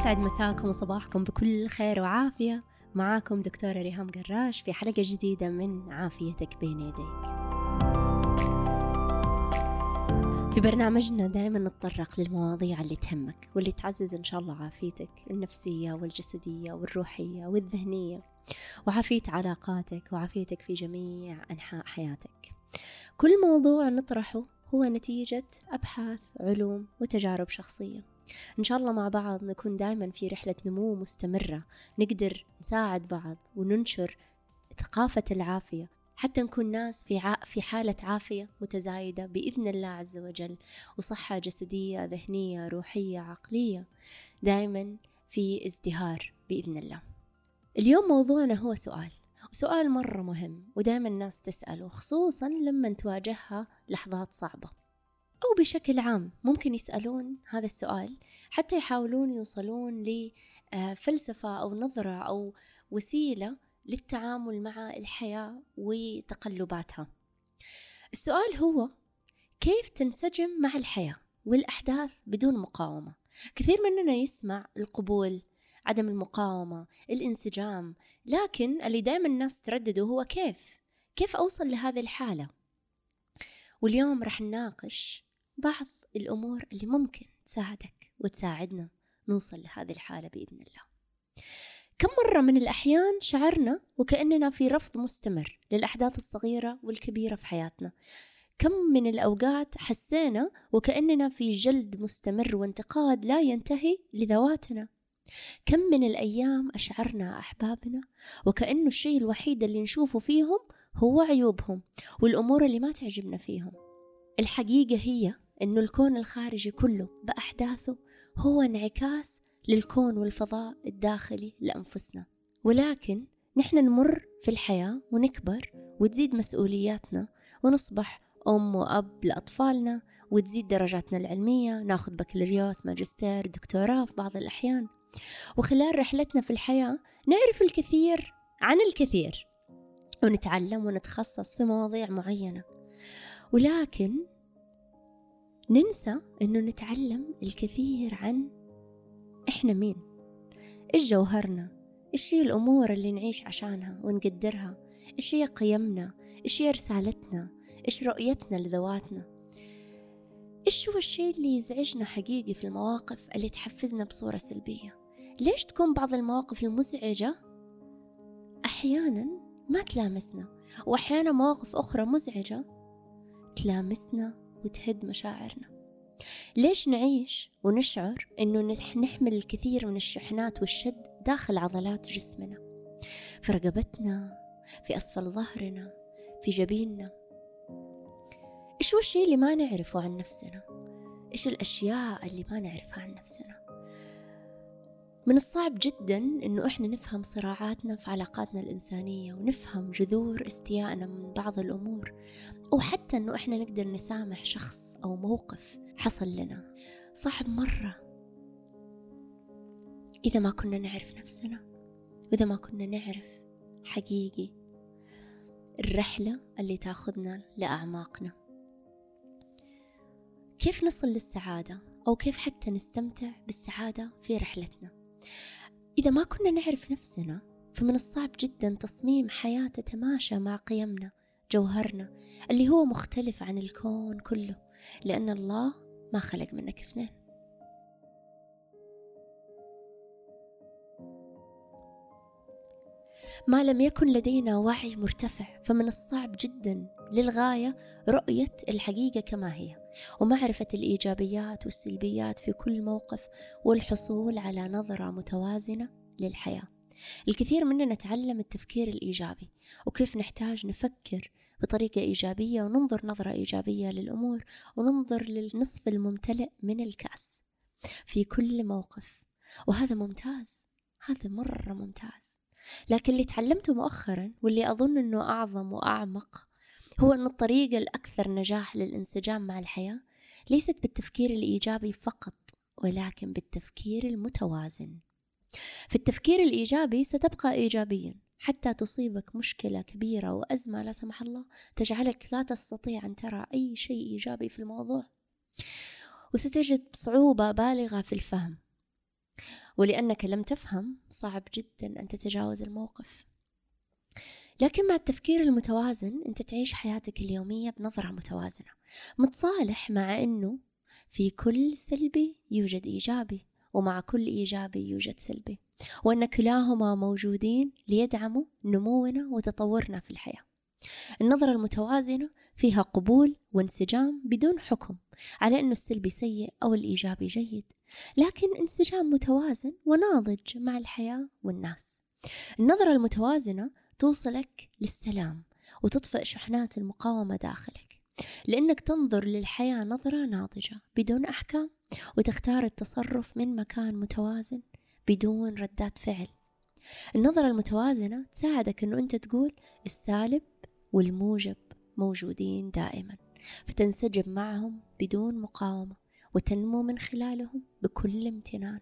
يسعد مساكم وصباحكم بكل خير وعافية. معاكم دكتورة ريهام قراش في حلقة جديدة من عافيتك بين يديك. في برنامجنا دائما نتطرق للمواضيع اللي تهمك واللي تعزز إن شاء الله عافيتك النفسية والجسدية والروحية والذهنية وعافية علاقاتك وعافيتك في جميع أنحاء حياتك. كل موضوع نطرحه هو نتيجة أبحاث علوم وتجارب شخصية. إن شاء الله مع بعض نكون دائما في رحلة نمو مستمرة نقدر نساعد بعض وننشر ثقافة العافية حتى نكون ناس في. في حالة عافية متزايدة بإذن الله عز وجل وصحة جسدية ذهنية روحية عقلية دائما في ازدهار بإذن الله اليوم موضوعنا هو سؤال سؤال مرة مهم ودائما الناس تسأله خصوصا لما تواجهها لحظات صعبة أو بشكل عام ممكن يسألون هذا السؤال حتى يحاولون يوصلون لفلسفة أو نظرة أو وسيلة للتعامل مع الحياة وتقلباتها. السؤال هو كيف تنسجم مع الحياة والأحداث بدون مقاومة؟ كثير مننا يسمع القبول عدم المقاومة الانسجام لكن اللي دائما الناس تردده هو كيف؟ كيف أوصل لهذه الحالة؟ واليوم رح نناقش بعض الأمور اللي ممكن تساعدك وتساعدنا نوصل لهذه الحالة بإذن الله. كم مرة من الأحيان شعرنا وكأننا في رفض مستمر للأحداث الصغيرة والكبيرة في حياتنا. كم من الأوقات حسينا وكأننا في جلد مستمر وانتقاد لا ينتهي لذواتنا. كم من الأيام أشعرنا أحبابنا وكأنه الشيء الوحيد اللي نشوفه فيهم هو عيوبهم والأمور اللي ما تعجبنا فيهم. الحقيقة هي أنه الكون الخارجي كله بأحداثه هو انعكاس للكون والفضاء الداخلي لأنفسنا. ولكن نحن نمر في الحياة ونكبر وتزيد مسؤولياتنا ونصبح أم وأب لأطفالنا وتزيد درجاتنا العلمية ناخذ بكالوريوس ماجستير دكتوراه في بعض الأحيان. وخلال رحلتنا في الحياة نعرف الكثير عن الكثير ونتعلم ونتخصص في مواضيع معينة. ولكن ننسى إنه نتعلم الكثير عن إحنا مين إيش جوهرنا إيش هي الأمور اللي نعيش عشانها ونقدرها إيش هي قيمنا إيش هي رسالتنا إيش رؤيتنا لذواتنا. إيش هو الشيء اللي يزعجنا حقيقي في المواقف اللي تحفزنا بصورة سلبية؟ ليش تكون بعض المواقف المزعجة أحيانا ما تلامسنا وأحيانا مواقف أخرى مزعجة تلامسنا؟ وتهد مشاعرنا. ليش نعيش ونشعر أنه نحمل الكثير من الشحنات والشد داخل عضلات جسمنا؟ في رقبتنا في أسفل ظهرنا في جبيننا. إيش هو الشيء اللي ما نعرفه عن نفسنا؟ إيش الأشياء اللي ما نعرفها عن نفسنا؟ من الصعب جدا إنه إحنا نفهم صراعاتنا في علاقاتنا الإنسانية ونفهم جذور استيائنا من بعض الأمور أو حتى إنه إحنا نقدر نسامح شخص أو موقف حصل لنا. صعب مرة إذا ما كنا نعرف نفسنا وإذا ما كنا نعرف حقيقي الرحلة اللي تاخذنا لأعماقنا. كيف نصل للسعادة؟ أو كيف حتى نستمتع بالسعادة في رحلتنا؟ إذا ما كنا نعرف نفسنا فمن الصعب جدا تصميم حياة تتماشى مع قيمنا جوهرنا اللي هو مختلف عن الكون كله لأن الله ما خلق منك اثنين. ما لم يكن لدينا وعي مرتفع فمن الصعب جدا للغاية رؤية الحقيقة كما هي. ومعرفة الإيجابيات والسلبيات في كل موقف والحصول على نظرة متوازنة للحياة. الكثير مننا تعلم التفكير الإيجابي وكيف نحتاج نفكر بطريقة إيجابية وننظر نظرة إيجابية للأمور وننظر للنصف الممتلئ من الكأس في كل موقف. وهذا ممتاز هذا مرة ممتاز. لكن اللي تعلمته مؤخرا واللي أظن أنه أعظم وأعمق هو أن الطريقة الأكثر نجاح للانسجام مع الحياة ليست بالتفكير الإيجابي فقط ولكن بالتفكير المتوازن. في التفكير الإيجابي ستبقى إيجابيا حتى تصيبك مشكلة كبيرة وأزمة لا سمح الله تجعلك لا تستطيع أن ترى أي شيء إيجابي في الموضوع. وستجد صعوبة بالغة في الفهم. ولأنك لم تفهم صعب جدا أن تتجاوز الموقف. لكن مع التفكير المتوازن أنت تعيش حياتك اليومية بنظرة متوازنة متصالح مع أنه في كل سلبي يوجد إيجابي ومع كل إيجابي يوجد سلبي وأن كلاهما موجودين ليدعموا نمونا وتطورنا في الحياة. النظرة المتوازنة فيها قبول وانسجام بدون حكم على أنه السلبي سيء أو الإيجابي جيد. لكن انسجام متوازن وناضج مع الحياة والناس. النظرة المتوازنة توصلك للسلام وتطفئ شحنات المقاومة داخلك لأنك تنظر للحياة نظرة ناضجة بدون أحكام وتختار التصرف من مكان متوازن بدون ردات فعل. النظرة المتوازنة تساعدك أنه أنت تقول السالب والموجب. موجودين دائما فتنسجم معهم بدون مقاومة وتنمو من خلالهم بكل امتنان.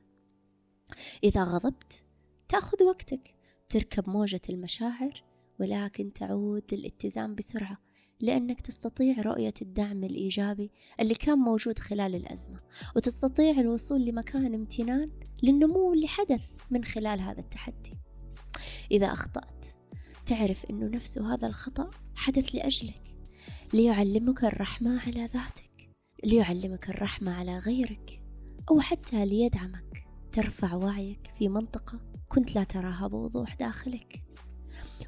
إذا غضبت تأخذ وقتك تركب موجة المشاعر ولكن تعود للاتزان بسرعة لأنك تستطيع رؤية الدعم الإيجابي اللي كان موجود خلال الأزمة وتستطيع الوصول لمكان امتنان للنمو اللي حدث من خلال هذا التحدي. إذا أخطأت تعرف أنه نفس هذا الخطأ حدث لأجلك. ليعلمك الرحمة على ذاتك ليعلمك الرحمة على غيرك أو حتى ليدعمك. ترفع وعيك في منطقة كنت لا تراها بوضوح داخلك.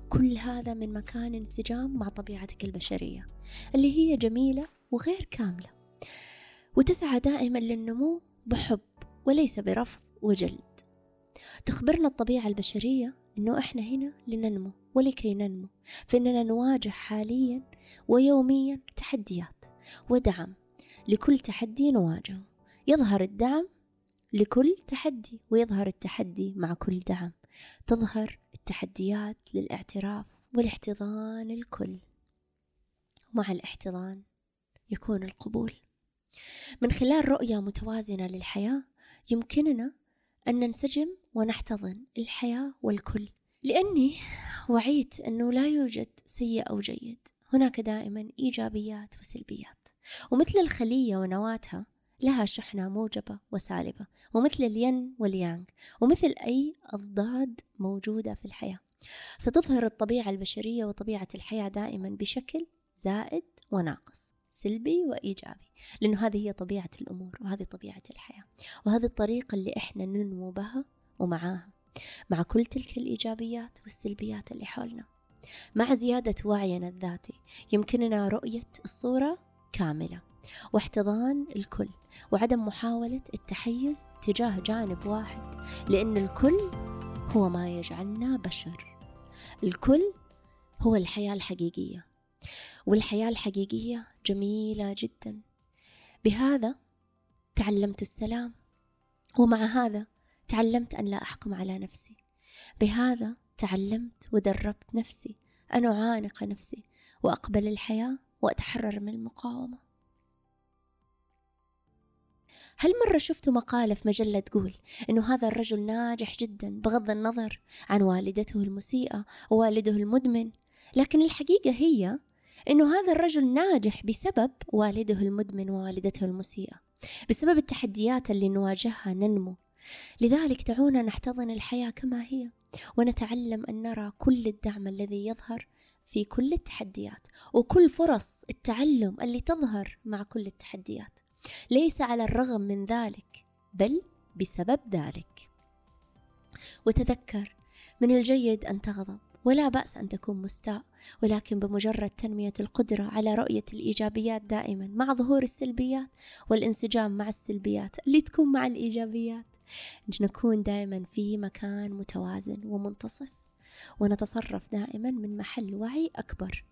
كل هذا من مكان انسجام مع طبيعتك البشرية اللي هي جميلة وغير كاملة. وتسعى دائما للنمو بحب وليس برفض وجلد. تخبرنا الطبيعة البشرية أنه إحنا هنا لننمو ولكي ننمو فإننا نواجه حاليا ويوميا تحديات ودعم. لكل تحدي نواجهه. يظهر الدعم لكل تحدي ويظهر التحدي مع كل دعم. تظهر التحديات للاعتراف والاحتضان الكل. ومع الاحتضان يكون القبول. من خلال رؤية متوازنة للحياة يمكننا أن ننسجم ونحتضن الحياة والكل. لأني وعيت أنه لا يوجد سيء أو جيد. هناك دائما إيجابيات وسلبيات. ومثل الخلية ونواتها لها شحنة موجبة وسالبة ومثل الين واليانغ ومثل أي أضداد موجودة في الحياة. ستظهر الطبيعة البشرية وطبيعة الحياة دائما بشكل زائد وناقص. سلبي وإيجابي لأنه هذه هي طبيعة الأمور وهذه طبيعة الحياة وهذه الطريقة اللي إحنا ننمو بها ومعاها مع كل تلك الإيجابيات والسلبيات اللي حولنا. مع زيادة وعينا الذاتي يمكننا رؤية الصورة كاملة واحتضان الكل وعدم محاولة التحيز تجاه جانب واحد لأن الكل هو ما يجعلنا بشر. الكل هو الحياة الحقيقية. والحياة الحقيقية جميلة جدا. بهذا تعلمت السلام ومع هذا تعلمت أن لا أحكم على نفسي. بهذا تعلمت ودربت نفسي أن أعانق نفسي وأقبل الحياة وأتحرر من المقاومة. هل مرة شفتوا مقالة في مجلة تقول إنه هذا الرجل ناجح جدا بغض النظر عن والدته المسيئة ووالده المدمن؟ لكن الحقيقة هي إنه هذا الرجل ناجح بسبب والده المدمن ووالدته المسيئة بسبب التحديات اللي نواجهها ننمو. لذلك دعونا نحتضن الحياة كما هي ونتعلم أن نرى كل الدعم الذي يظهر في كل التحديات وكل فرص التعلم اللي تظهر مع كل التحديات. ليس على الرغم من ذلك بل بسبب ذلك. وتذكر من الجيد أن تغضب. ولا بأس أن تكون مستاء ولكن بمجرد تنمية القدرة على رؤية الإيجابيات دائما مع ظهور السلبيات والانسجام مع السلبيات اللي تكون مع الإيجابيات. نكون دائما في مكان متوازن ومنتصف ونتصرف دائما من محل وعي أكبر.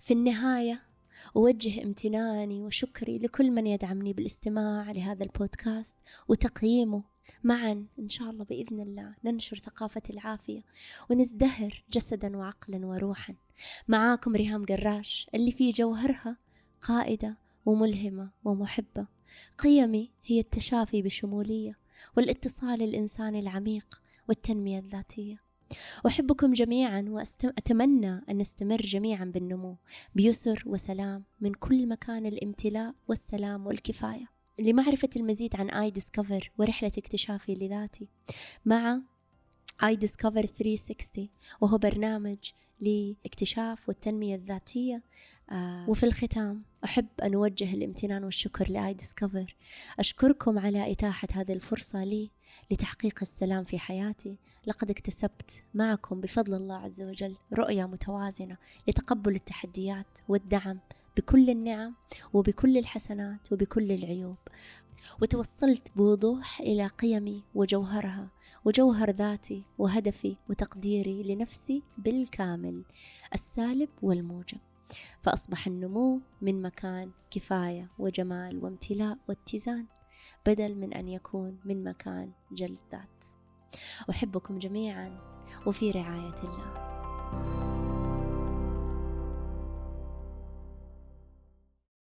في النهاية أوجه امتناني وشكري لكل من يدعمني بالاستماع لهذا البودكاست وتقييمه. معا إن شاء الله بإذن الله ننشر ثقافة العافية ونزدهر جسدا وعقلا وروحا. معاكم ريهام قراش اللي في جوهرها قائدة وملهمة ومحبة. قيمي هي التشافي بشمولية والاتصال الإنساني العميق والتنمية الذاتية. أحبكم جميعا وأتمنى أن نستمر جميعا بالنمو. بيسر وسلام من كل مكان الامتلاء والسلام والكفاية. لمعرفة المزيد عن آي ديسكفر ورحلة اكتشافي لذاتي مع آي ديسكفر 360 وهو برنامج لاكتشاف والتنمية الذاتية. آه وفي الختام أحب أن أوجه الامتنان والشكر لآي ديسكفر أشكركم على إتاحة هذه الفرصة لي. لتحقيق السلام في حياتي. لقد اكتسبت معكم بفضل الله عز وجل رؤية متوازنة لتقبل التحديات والدعم بكل النعم وبكل الحسنات وبكل العيوب. وتوصلت بوضوح إلى قيمي وجوهرها وجوهر ذاتي وهدفي وتقديري لنفسي بالكامل السالب والموجب. فأصبح النمو من مكان كفاية وجمال وامتلاء واتزان. بدل من أن يكون من مكان جلد ذات أحبكم جميعا وفي رعاية الله.